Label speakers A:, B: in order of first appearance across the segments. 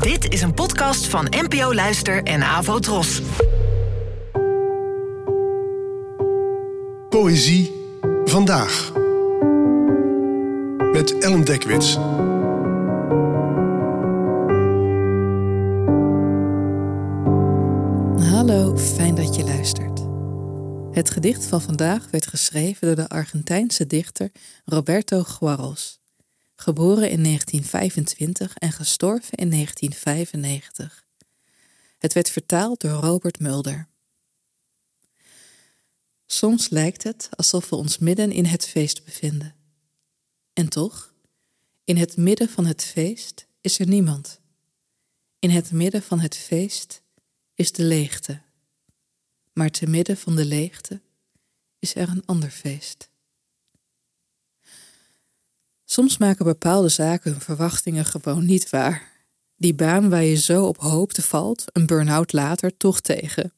A: Dit is een podcast van NPO Luister en Avo Tros.
B: Poëzie vandaag. Met Ellen Dekwits.
C: Hallo, fijn dat je luistert. Het gedicht van vandaag werd geschreven door de Argentijnse dichter Roberto Juarros, geboren in 1925 en gestorven in 1995. Het werd vertaald door Robert Mulder. Soms lijkt het alsof we ons midden in het feest bevinden. En toch, in het midden van het feest is er niemand. In het midden van het feest is de leegte. Maar te midden van de leegte is er een ander feest. Soms maken bepaalde zaken hun verwachtingen gewoon niet waar. Die baan waar je zo op hoopte valt, een burn-out later, toch tegen.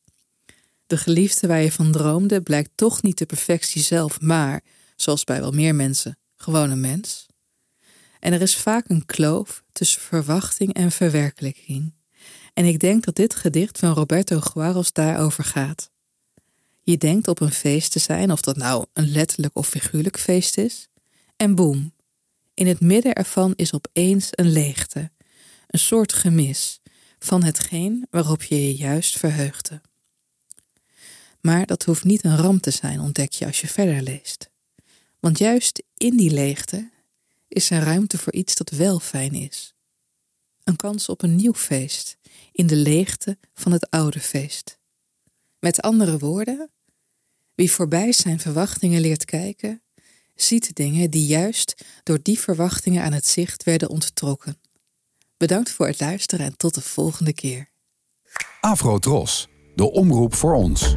C: De geliefde waar je van droomde blijkt toch niet de perfectie zelf, maar, zoals bij wel meer mensen, gewoon een mens. En er is vaak een kloof tussen verwachting en verwerkelijking. En ik denk dat dit gedicht van Roberto Juarez daarover gaat. Je denkt op een feest te zijn, of dat nou een letterlijk of figuurlijk feest is, en boem, in het midden ervan is opeens een leegte, een soort gemis van hetgeen waarop je je juist verheugde. Maar dat hoeft niet een ramp te zijn, ontdek je als je verder leest. Want juist in die leegte is er ruimte voor iets dat wel fijn is. Een kans op een nieuw feest in de leegte van het oude feest. Met andere woorden, wie voorbij zijn verwachtingen leert kijken, ziet dingen die juist door die verwachtingen aan het zicht werden onttrokken. Bedankt voor het luisteren en tot de volgende keer.
D: Afro Tros, de omroep voor ons.